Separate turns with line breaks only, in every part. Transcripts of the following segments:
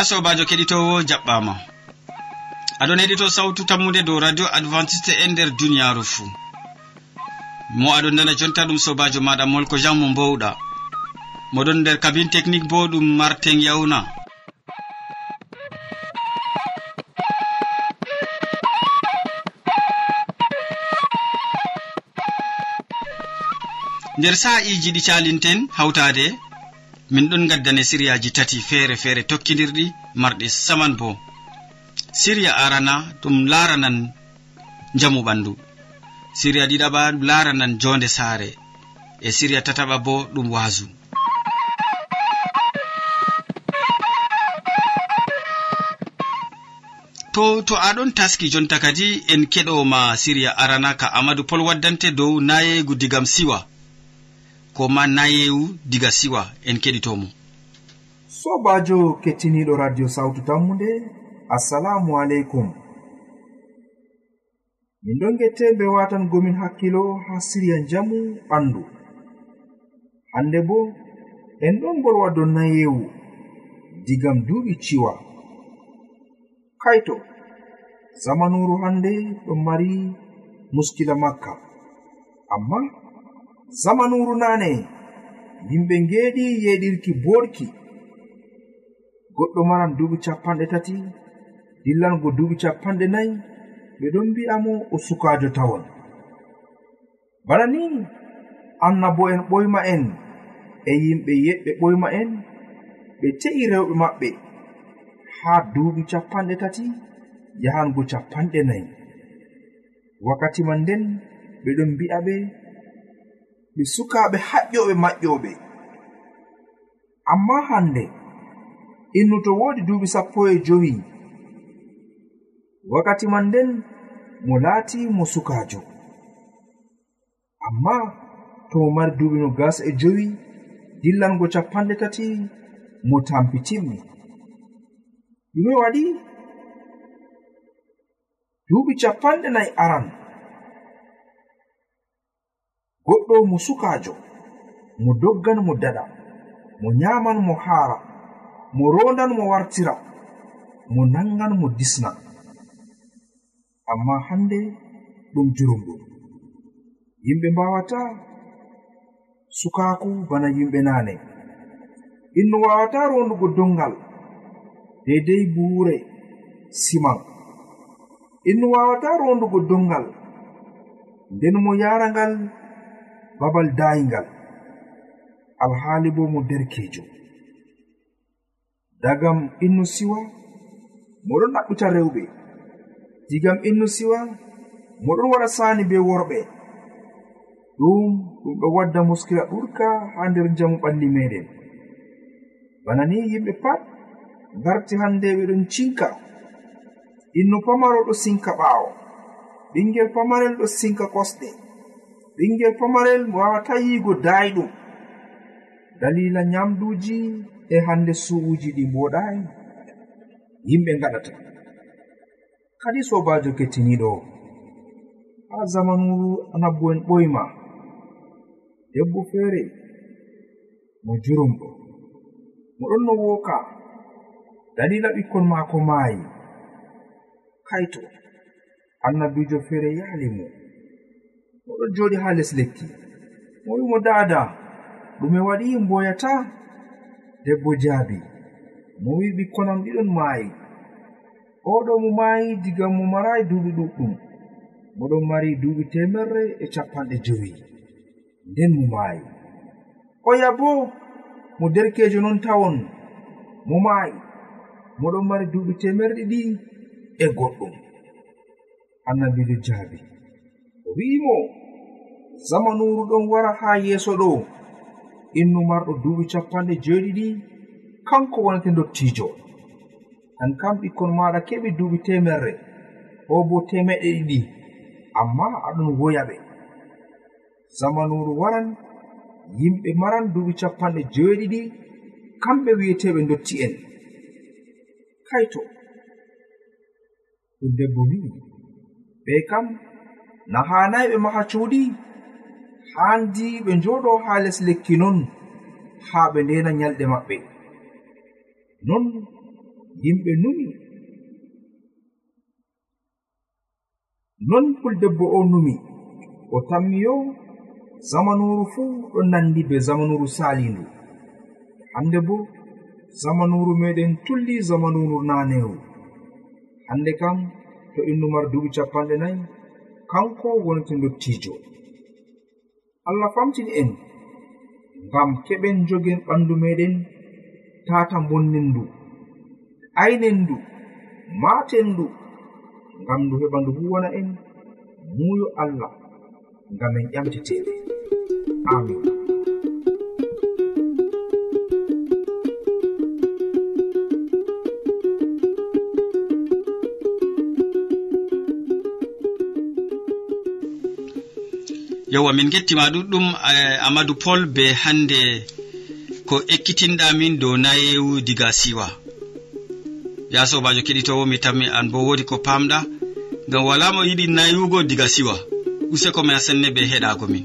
ya sobajo keɗitowo jaɓɓama. Aɗon heɗito sawtu tammude dow radio adventiste e nder duniyaru fuu mo aɗon nana jonta ɗum sobajo maɗa molko jean mo mbowɗa. Moɗon nder kabine technique bo ɗum martin yawna nder sa'iji ɗi calinten hawtade min ɗon gaddane siriyaji tati feere feere tokkidirɗi marɗi saman bo. Siriya arana ɗum laranan jamu ɓandu. Siriya ɗiɗaɓa laranan jonde saare. E siriya tataɓa bo ɗum waasu. To to aɗon taski jonta kadi en keɗoma siriya arana ka amadou pol waddante dow nayeygu digam siwa. ko ma nayewu diga siwa en keɗitomo.
Sobajo kettiniɗo radio sawtu tammude assalamu aleykum. Min ɗon gette be watan gomin hakkilo ha siriya jamu ɓandu. Hande bo en ɗon bolwa do nayewu digam duuɓi ciwa. Kaito zamanuru hande ɗon mari muskila makka. Amma zamanuru nane'en yimɓe ngeeɗi yeɗirki boɗki goɗɗo maran duuɓi capanɗe tati dillango duuɓi capanɗe nayi ɓe ɗon mbi'amo o sukajo tawon. Bana ni annabo en ɓoyma en e yimɓe yeɗɓe ɓoyma en ɓe te'i rewɓe maɓɓe. Haa duuɓi capanɗe tati yahango capanɗe nayi. Wakkati man nden ɓeɗon mbi'a ɓe ɓe sukaɓe haƴƴoɓe maƴƴoɓe amma hande innu to wodi duuɓi sappo e jowi wakkati man nden mo laati mo sukajo amma to mo mari duuɓi no gas e jowi dillango capanɗe tati mo tampitimmi ɗume waɗi duuɓi capanɗe nayi aran. goɗɗo mo sukajo mo doggan mo daɗa mo nyaman mo haara mo rondan mo wartira mo nangan mo disna. Amma hande ɗum jurumɗum yimɓe mbawata sukaku bana yimɓe nane inno wawata rondugo dongal deidei buure siman. Inno wawata rondugo dongal nden mo yarangal babal dayingal alhaali bo mo derkejo dagam innu siwa moɗon ɗaɓɓita rewɓe. Digam innu siwa moɗon waɗa saani be worɓe. Ɗum ɗum ɗo wadda muskila ɗurka ha nder jamu ɓalli meɗen bana ni yimɓe pat garti hande ɓeɗon cinka. Innu pamaro ɗo sinka ɓaawo. Ɓingel pamarel ɗo sinka kosɗe. ɓingel pamarel mo wawata yigo dayɗum dalila nyamduji e hande su'uji ɗi mboɗayi yimɓe gaɗata kadi sobajo kettiniɗo ha zamanuru anabbo en ɓoyma. Debbo feere mo jurumɗo. Moɗon no woka dalila ɓikkon maako maayi. Kaito annabijo feere yaali mo. oɗo joɗi ha les lekki. Mo wimo dada ɗume waɗi mboyata debbo jaabi. Mo wi ɓikkonam ɗiɗon maayi. Oɗo mo maayi diga mo marayi duuɓi ɗuɗɗum. Moɗon mari duuɓi temerre e capanɗe jowi. Nden mo maayi. Oya bo mo derkejo non tawon mo maayi. Moɗon mari duuɓi temerɗe ɗi e goɗɗum. Annabijo jaabi. O wi'imo zamanuru ɗon wara haa yeeso ɗo. Innu marɗo duuɓi capanɗe jeeɗiɗi. Kanko wonete dottiijo an kam ɓikkon maɗa keɓi duuɓi temerre o bo temeɗe ɗiɗi. Amma aɗon woya ɓe. Zamanuru waran yimɓe maran duuɓi capanɗe jeeɗiɗi. Kamɓe wi'eteɓe dotti en. Kaito ɗum debbo wi'i ɓe kam na hanayi ɓe maha cuuɗi. handi ɓe njoɗo ha les lekki non haa ɓe ndena nyalɗe maɓɓe. Non yimɓe numi. Non puldebbo o numi. O tammi yo zamanuru fuu ɗon nandi be zamanuru salindu hande bo zamanuru meɗen tulli zamanuru naneru. Hande kam to innumar duɓi capanɗe nayi kanko wonete dottijo allah famtini en ngam keɓen jogen ɓandu meɗen tata bonnendu aynendu matendu ngam ndu heɓa ndu huwana en muyo allah ngam en ƴamtetede amin.
yewwa min gettima ɗuɗɗum e, amadou pol be hande ko ekkitinɗa min dow nayewu diga siwa. Ya sobajo keɗitowo mi tammi an bo wodi ko pamɗa. Ngam wala mo yiɗi nayugo diga siwa. Useko ma senne be heɗago min.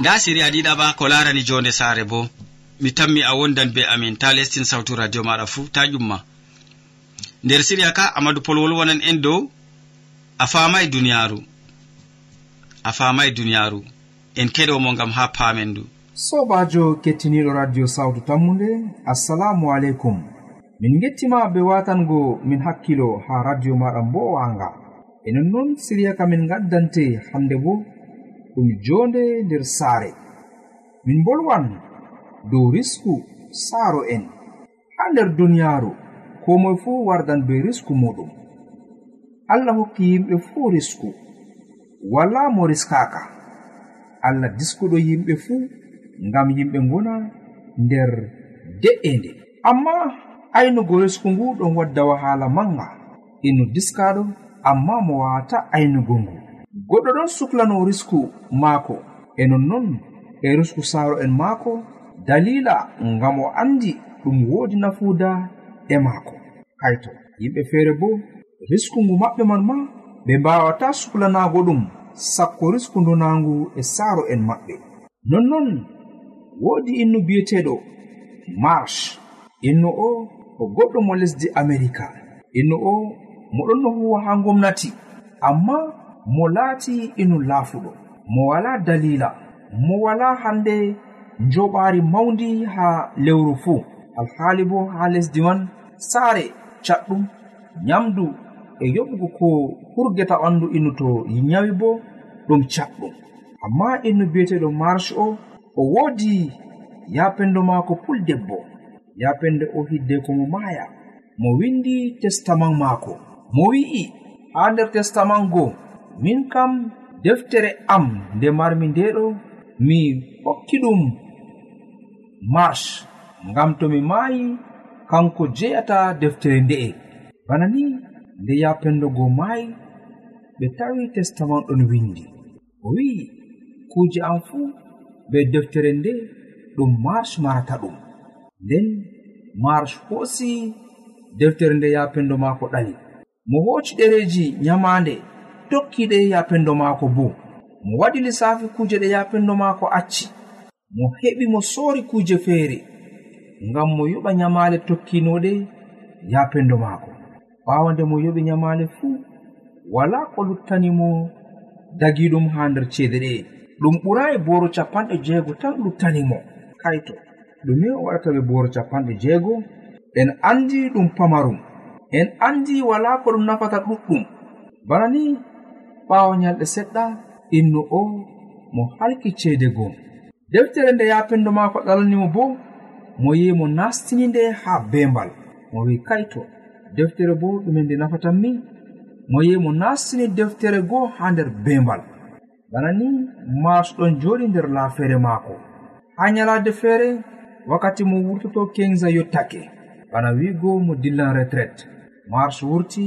nda siriya ɗiɗaɓa ko larani jonde saare bo. Mi tammi a wondan be amin ta lestin sawtu radio maɗa fuu ta ƴumma. Nder siriya ka amadou pol wolwonan en dow a famai duniyaru a famai duniyaru en keɗomo gam ha paamen du
sobajo kettiniɗo radio sawtu tammude assalamu aleykum. Min gettima be watango min hakkilo ha radio maɗa mbo'anga e nonnoon siriya ka min gaddante hande bo ɗum jonde nder saare. Min bolwan dow risku saaro en ha nder duniyaaru. Ko moy fuu wardan be risku muɗum. Allah hokki yimɓe fuu risku. Wala mo riskaka allah diskuɗo yimɓe fuu ngam yimɓe ngona nder de'ende amma aynugo risku ngu ɗon wadda wahala manga. Ino diskaɗo amma mo wawata aynugo ngu. goɗɗo ɗon suklano risku maako. E nonnon e risku saaro en maako dalila ngam o andi ɗum woodi nafuuda e maako. Hayto yimɓe feere bo risku ngu maɓɓe man ma ɓe mbawata suklanago ɗum sakko risku ndonangu e saaro en maɓɓe. Nonnon woodi innu bi'eteɗo marsh. Innu o o goɗɗo mo lesdi amerika. Innu o moɗon no huwa ha gomnati amma mo laati inu laafuɗo. Mo wala dalila mo wala hande njoɓaari mawndi ha lewru fuu. Alhaali bo ha lesdi man saare caɗɗum nyamdu e yoɓugo ko hurgeta ɓandu innu to nyawi bo ɗum caɗɗum. Amma innu biyeteɗo marche o o woodi yapendo maako puldebbo yapende o hidde ko mo maaya. Mo windi testament maako. Mo wi'i ha nder testament goo min kam deftere am nde marmi ndeɗo mi hokki ɗum marche ngam tomi maayi kanko jeyata deftere nde'e. Bana ni nde yapendogo maayi ɓe tawi testament ɗon windi. O wi'i kuuje am fuu be deftere nde ɗum marche marata ɗum. Nden marche hoosi deftere nde yapendo maako ɗali. Mo hooci ɗereji nyamaande. tokki ɗe yapendo maako bo. Mo waɗi lissafi kuje ɗe yapendo maako acci. Mo heɓi mo soori kuje feere. Ngam mo yoɓa nyamaale tokkinoɗe yapendo maako. Ɓaawa nde mo yoɓi nyamaale fuu wala ko luttanimo dagiɗum ha nder ceede ɗe. Ɗum ɓurayi boro capanɗe jeego tan luttanimo kaito ɗume o waɗata ɓe boro capanɗe jeego en andi ɗum pamarum. En andi wala ko ɗum nafata ɗuɗɗum. Bana ni ɓawo nyalɗe seɗɗa innu o mo halki ceede goo. Deftere nde yapendo maako ɗalanimo bo mo yi mo nastini nde ha bembal mo wi kaito deftere bo ɗumen nde nafatan min mo yi mo nastini deftere goo ha nder bembal bana ni maso ɗon joɗi nder lafere maako. Ha nyalade feere wakkati mo wurtoto kenza yottake bana wigo mo dillan retraite. Mars wurti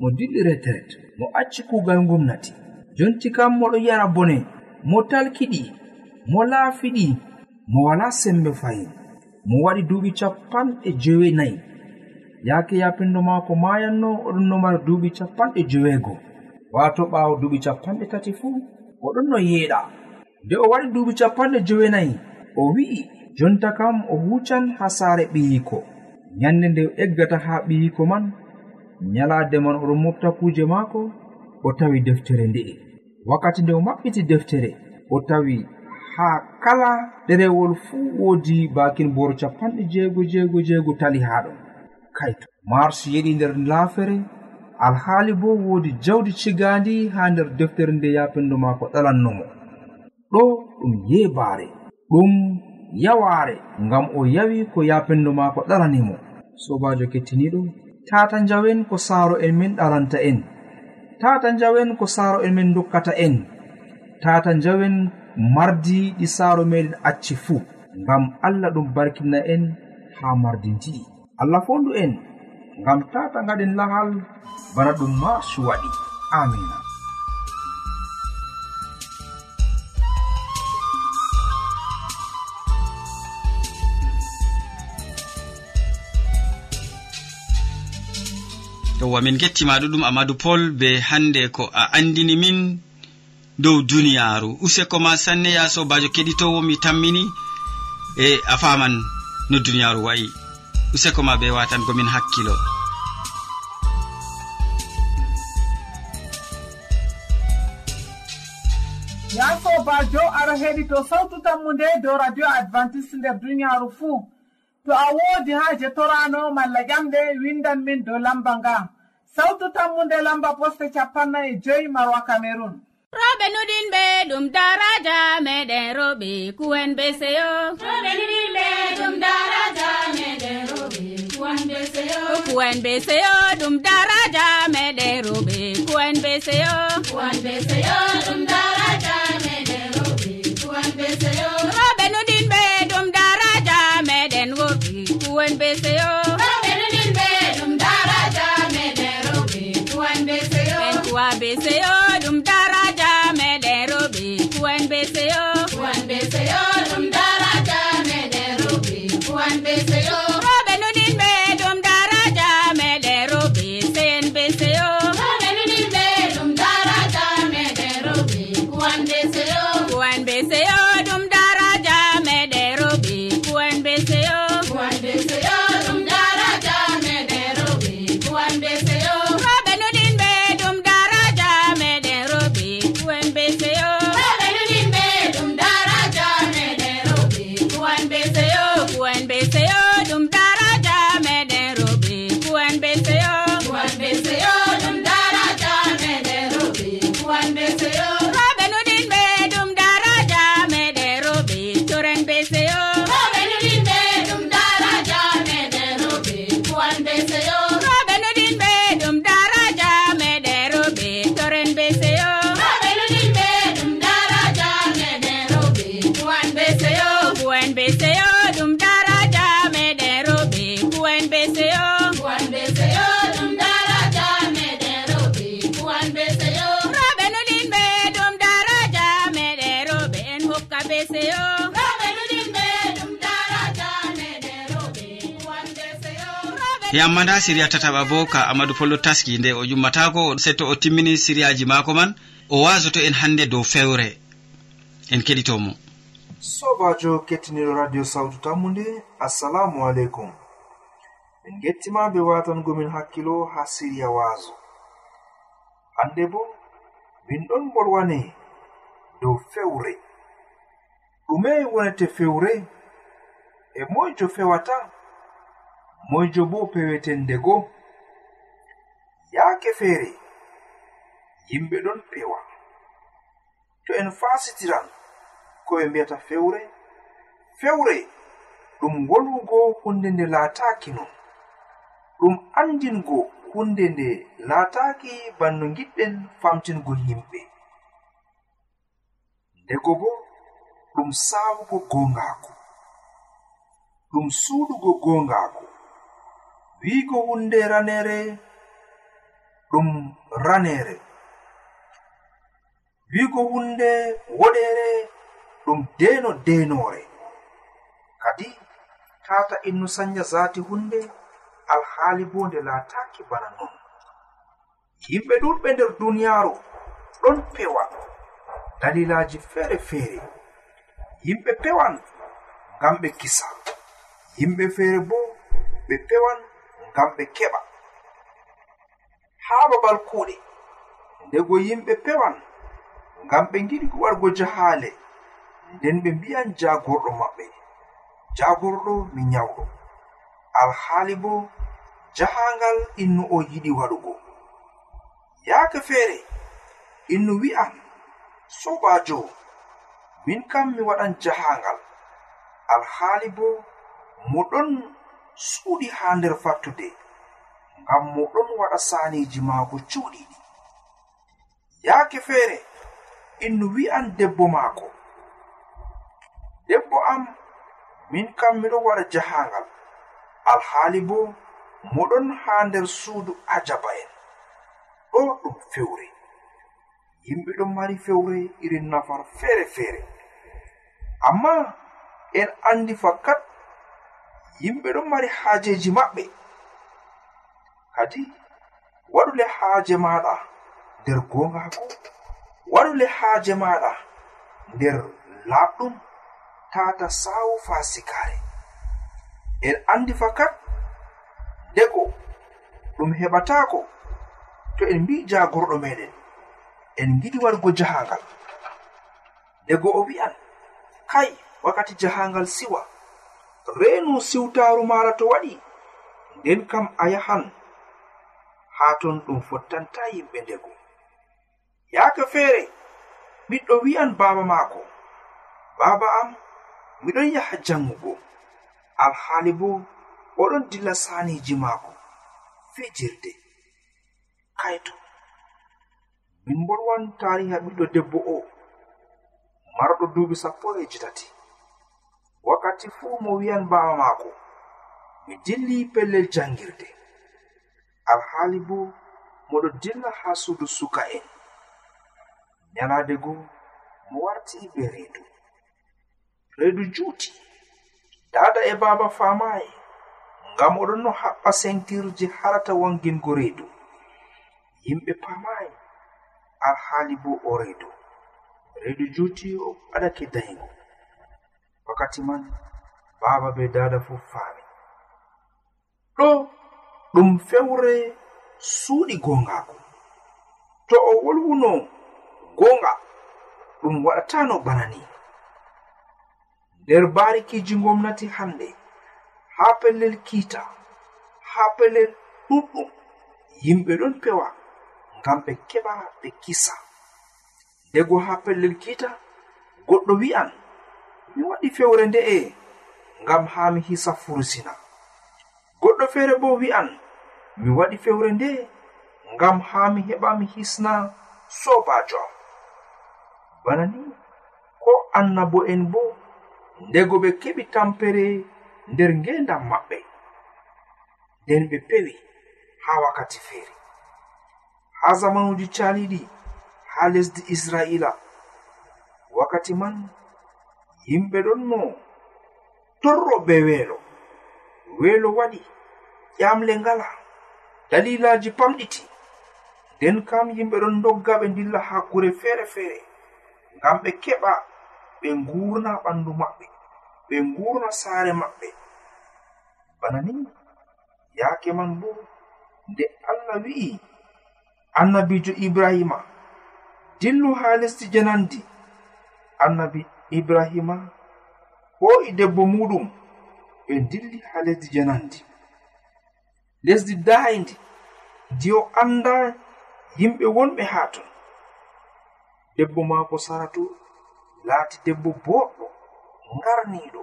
mo dilli retraite. mo acci kugal gomnati jonti kam moɗo yara bone mo talkiɗi mo laafiɗi mo wala sembe fayin. Mo waɗi duuɓi capanɗe jeweenayi yaake yapindo maako mayanno oɗon no mari duuɓi capanɗe joweego. Waato ɓaawo duuɓi capanɗe tati fuu oɗon no yeeɗa. Nde o waɗi duuɓi capanɗe jowenayi o wi'i jonta kam o hucan haa saare ɓiyiko nyannde nde o eggata haa ɓiyiko man nyalaade man oɗon mofta kuuje maako o tawi deftere nde'e wakkati nde o maɓɓiti deftere o tawi haa kala ɗerewol fuu woodi baakin boro capanɗe jeego jeego jeego tali haa ɗon kayto mars yeɗi nder laafere alhaali bo woodi jawdi cigaandi haa nder deftere nde yapendo maako ɗalannomo ɗo ɗum yeebaare ɗum yawaare ngam o yawi ko yapendo maako ɗalanimo sobajo kettiniɗo tata njawen ko saaro en min ɗaranta en. Tata njawen ko saaro en min dokkata en. Tata njawen mardi ɗi saaro meɗen acci fuu ngam allah ɗum barkina en haa mardi ndi'i allah fondu en. Ngam tata ngaɗen lahal bana ɗum masu waɗi. Amina
yowwa min gettima ɗuɗum amadou pol be hande ko a andini min dow duniyaaru. Useko ma sanne ya sobajo keɗitowo mi tammini e a faman no duniyaaru wayi. Useko ma ɓe watangomin hakkilo.
Ya sobajo aɗa heɗi to sawtu tammu nde dow radio advantice nder duniyaaru fuu. to a woodi haaje torano malla ƴamɗe windan min dow lamba nga sawtu tammunde lamba poste capanna e joyi marwa cameron
roɓe nuɗinɓe ɗum daraja meɗen roɓe kuwen be seyo. Roɓe nuɗinɓe ɗum daraja meɗen roɓe kuwen be seyo. Kuwen be seyo ɗum daraja meɗen roɓe kuwen be seyo. Kuwen be seyo ɗum daraja eseyo e
amma nda siriya tataɓa bo ka amadou pollo taski nde o yummatako setto o timmini siriyaji maako man o wasoto en hannde dow fewre en keɗitomo.
Sobajo kettiniɗo radio sawtu tammu nde assalamu aleykum. Min gettima be watangomin hakkilo ha siriya waso hande bo min ɗon bolwane dow fewre ɗume wonete fewre e moyjo fewata moyjo bo pewetendego yaake feere yimɓe ɗon pewa. To en fasitiran ko ɓe mbiyata fewre fewre ɗum wolwugo hunde nde laataaki non. Ɗum andingo hunde nde laataaki banno giɗɗen famtingo yimɓe. Ndego bo ɗum saawugo goongaako. Ɗum suuɗugo goongaako. wiigo hunde ranere ɗum ranere wiigo hunde woɗere ɗum deeno deenore kadi tata innu sanya zati hunde alhaali bo nde laataki bana non. Yimɓe ɗuɗɓe nder duniyaaru ɗon pewa dalilaji feere feere yimɓe pewan ngam ɓe kisa. Yimɓe feere bo ɓe pewan ngam ɓe keɓa. Haa babal kuuɗe ndego yimɓe pewan ngam ɓe ngiɗi wargo jahaale nden ɓe mbi'an jaagorɗo maɓɓe jaagorɗo mi nyawɗo. Alhaali bo jahangal innu o yiɗi waɗugo. Yaake feere innu wi'an sobajo min kam mi waɗan jahangal alhaali bo mo ɗon suuɗi haa nder fattude ngam mo ɗon waɗa saaniji maako cuuɗiɗi yaake feere innu wi'an debbo maako. Debbo am min kam miɗo waɗa jahangal alhaali bo moɗon haa nder suudu ajaba en ɗo ɗum fewre. Yimɓe ɗon mari fewre irin nafar feere feere amma en anndi fakkat yimɓe ɗon mari haajeji maɓɓe. Kadi waɗule haaje maɗa nder gongaku waɗule haaje maɗa nder laaɓɗum tata saawu fasikare en andi fakat dego ɗum heɓatako to en mbi jagorɗo meɗen en giɗi wargo jahangal dego o wi'an kai wakkati jahangal siwa. reenu siwtaaru maara to waɗi nden kam a yahan haa ton ɗum fottanta yimɓe ndego yaake feere ɓiɗɗo wi'an baaba maako. Baaba am miɗon yaha jangugo. Alhaali bo oɗon dilla saaniji maako fijirde. Kayto min bolwan tariha ɓiɗɗo debbo o. Marɗo duuɓi sappo e jetati wakkati fuu mo wi'an baba maako mi dilli pellel jangirde. Alhaali bo moɗo dilla haa suudu suka'en nyalaade go mo warti be reedu. Reedu juuti. Daada e baaba faamaayi ngam oɗon no haɓɓa sentirje harata wangingo reedu. Yimɓe paamaayi alhaali bo o reedu. Reedu juuti o waɗake dayngo wakkati man baaba be dada fu faami. Ɗo ɗum fewre suuɗi gongaako to o wolwuno gonga ɗum waɗatano bana ni. Nder barikiji gomnati hande ha pellel kiita ha pellel ɗuɗɗum yimɓe ɗon pewa ngam ɓe keɓa ɓe kisa. Ndego ha pellel kiita goɗɗo wi'an mi waɗi fewre nde'e ngam haa mi hisa fursina. Goɗɗo feere bo wi'an mi waɗi fewre nde ngam haa mi heɓa mi hisna sobajo am. Bana ni ko annabo en bo ndego ɓe keɓi tampere nder ngendam maɓɓe nden ɓe pewi haa wakkati feere haa zamanuji caliɗi haa lesdi israila wakkati man yimɓe ɗon mo torro be weelo. Weelo waɗi ƴamle ngala dalilaji pamɗiti. Nden kam yimɓe ɗon dogga ɓe dilla haa kure feere feere ngam ɓe keɓa ɓe ngurna ɓandu maɓɓe ɓe ngurna saare maɓɓe. Bana ni yaake man bo nde allah wi'i annabijo ibrahima dillu haa lesdi janandi annabi ibrahima ho'i e debbo muɗum ɓe dilli ha lesdi janandi. Lesdi dayndi ndi o anda yimɓe wonɓe haa ton. Debbo maako saratu laati debbo boɗɗo ngarniiɗo.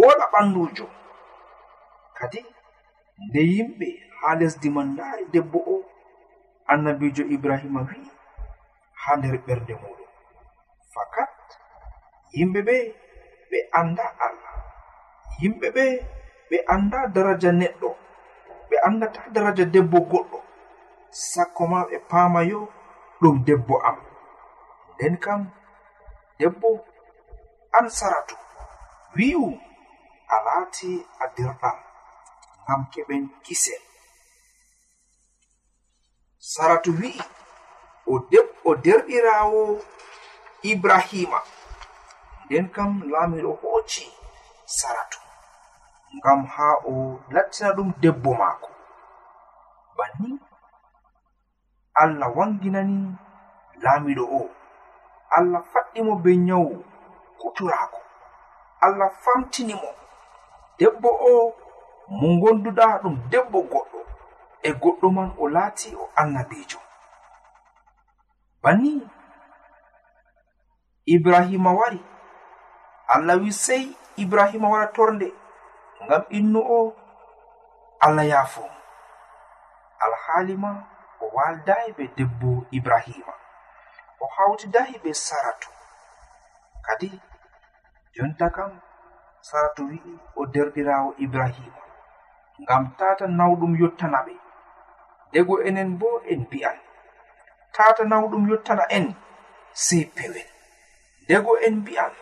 Woɗa ɓandujo kadi nde yimɓe haa lesdi man ndaari debbo o annabijo ibrahima wi'i haa nder ɓernde muɗum fakat yimɓe ɓe ɓe anda allah. Yimɓe ɓe ɓe anda daraja neɗɗo ɓe andata daraja debbo goɗɗo. Sakko ma ɓe paama yo ɗum debbo am. Nden kam debbo an saratu wi'u a laati a dirɗam ngam keɓen kisel saratu wi'i o debbo derɗirawo ibrahima. Nden kam laamiɗo hooci saratu ngam haa o lattina ɗum debbo maako. Banni allah wanginani laamiɗo o. Allah faɗɗimo be nyawu kuturaako. Allah famtini mo debbo o mo gonduɗa ɗum debbo goɗɗo. E goɗɗo man o laati o annabijo. Banni ibrahima wari. Allah wi sey ibrahima wara torde ngam innu o allah yaafo. Alhaali ma o waldayi be debbo ibrahima. O hawtidayi be saratu. Kadi jonta kam saratu wi'i o derdirawo ibrahima. Ngam tata nawɗum yottana ɓe. Dego enen bo en mbi'an. Tata nawɗum yottana en sey pewel dego en mbi'an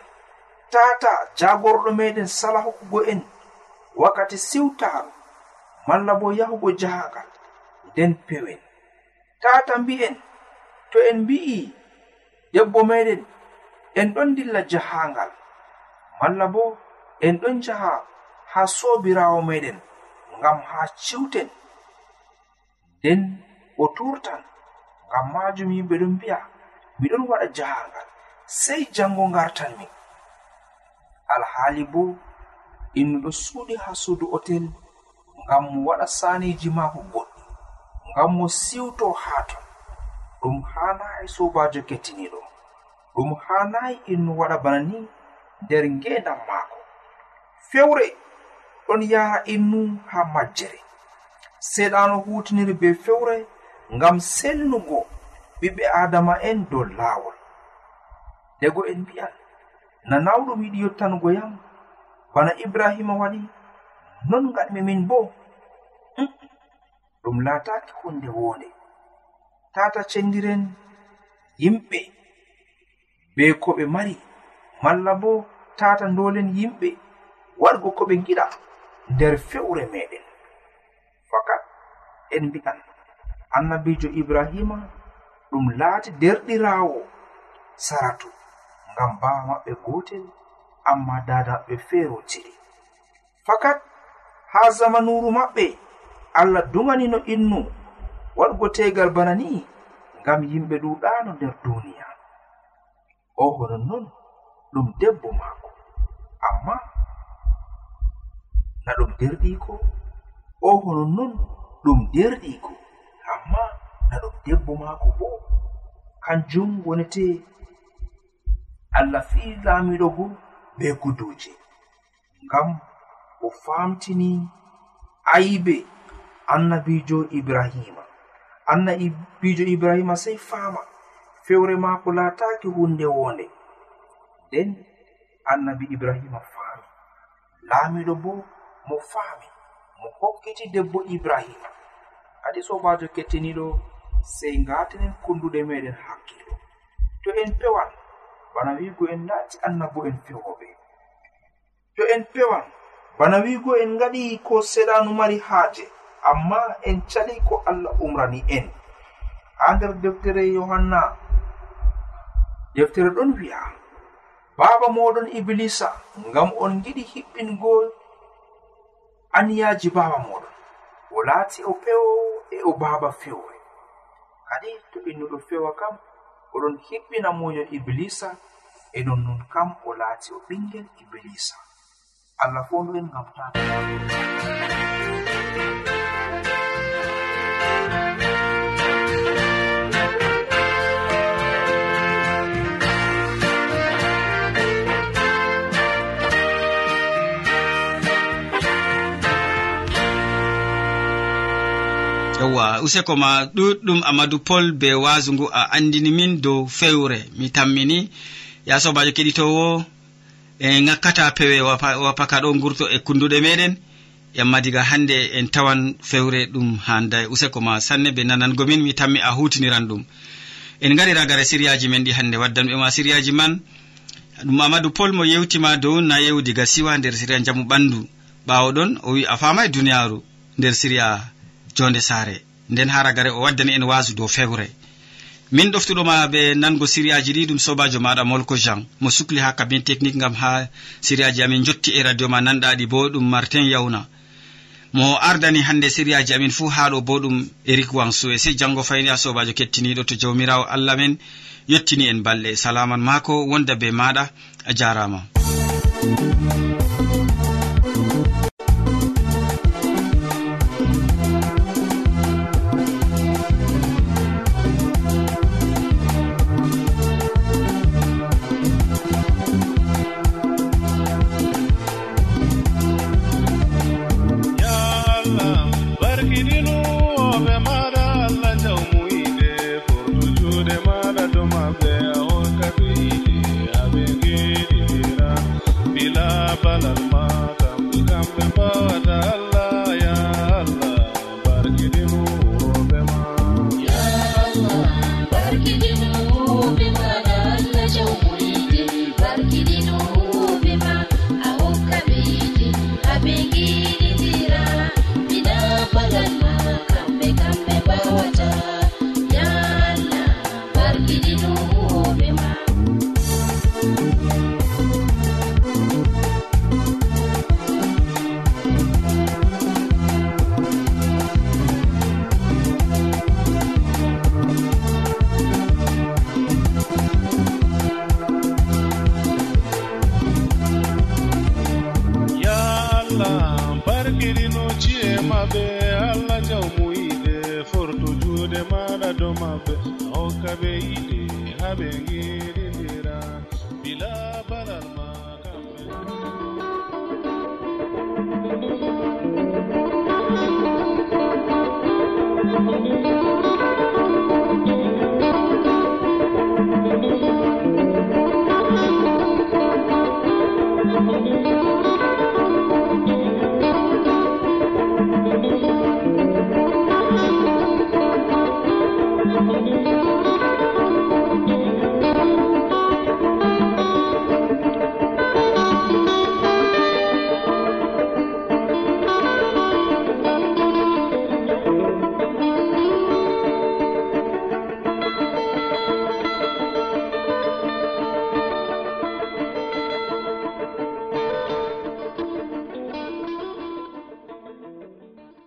tata jagorɗo meɗen sala hokkugo en wakkati siwtaaru malla bo yahugo jahangal nden pewen. Tata mbi'en to en mbi'i debbo meɗen en ɗon dilla jahangal malla bo en ɗon jaha ha sobirawo meɗen ngam ha ciwten. Nden o turtan ngam majum yimɓe ɗon mbi'a miɗon waɗa jahangal sey jango ngartan min alhaali bo innuɗo suuɗi haa suudu otel ngam mo waɗa saneji maako goɗɗi ngam mo siwto haa ton. Ɗum haanayi sobajo kettiniɗo ɗum haanayi innu waɗa bana ni nder ngendan maako. Fewre ɗon yaha innu haa majjere. Seɗano hutiniri be fewre ngam sellugo ɓiɓɓe adama'en dow laawol. dego en mbiya na nawɗum yiɗi yottanugo yam bana ibrahima waɗi non gaɗmi min bo. Mm. Ɗum laataki hunde wonde. Tata cendiren yimɓe be ko ɓe mari malla bo tata dolen yimɓe wargo ko ɓe giɗa nder fewre meɗen. Fakat en mbi'an annabijo ibrahima ɗum laati derɗirawo saratu. ngam bawa maɓɓe gotel amma dada maɓɓe feerotiri fakat ha zamanuru maɓɓe allah dumanino innu waɗgo tegal bana ni ngam yimɓe ɗuɗano nder duniya. O honon non ɗum debbo maako. Amma na ɗum derɗiko o honon non ɗum derɗiko amma na ɗum debbo maako bo? Kanjum wonete allah fii laamiɗo bo be kuduje ngam o famtini aybe annabijo ibrahima. Annabijo ibrahima sey faama fewre maako laataaki hunde wonde nden annabi ibrahima faami. Laamiɗo bo mo faami mo hokkiti debbo ibrahima. Kadi sobajo kettiniɗo sey ngatenen kunduɗe meɗen hakkilo. To en pewan bana wigo en naati annabo en fewoɓe to en pewan bana wigo en ngaɗi ko seɗanu mari haaje amma en cali ko allah umrani en. Ha nder deftere yohanna deftere ɗon wi'a baaba moɗon iblisa ngam on giɗi hiɓɓingo aniyaji baaba moɗon o laati o pewo e o baaba fewre kadi to innuɗo fewa kam oɗon hiɓɓina muñol iblisa e nonnon kam o laati o ɓingel iblisa. Allah fo ndu'en ngam ta
yewwa useko ma ɗuɗɗum amadou pol be wasu ngu a andini min dow fewre. Mi tammini ya sobajo keɗitowo e gakkata pewe wapaka ɗo gurto e kunduɗe meɗen. Yamma diga hande en tawan fewre ɗum handa useko ma sanne be nanangomin mi tammi a hutiniran ɗum. En gari ragare siriyaji men ɗi hande waddanɓe ma siriyaji man. Ɗum amadou pol mo yewtima dow na yewu diga siwa nder siriya jamu ɓandu. Ɓawo ɗon o wi a famai e duniyaru nder siriya jonde saare. nden haragare o waddani en wasu dow fewre. Min ɗoftuɗoma ɓe nango siriyaji ɗi ɗum sobajo maɗa molko jean. Mo sukli ha kabin technique gam ha siriyaji amin jotti e radio ma nanɗaɗi bo ɗum martin yawna mo ardani hande siriyaji amin fuu haa ɗo bo ɗum eric wansu e sey janngo fayni a sobajo kettiniɗo to jawmirawo allah men yettini en balɗe salaman mako wonda be maɗa a jarama ɓiɗɗo
maɓɓe hokka ɓe yiɗe haɓe geɗendira bila balal ma kamɓe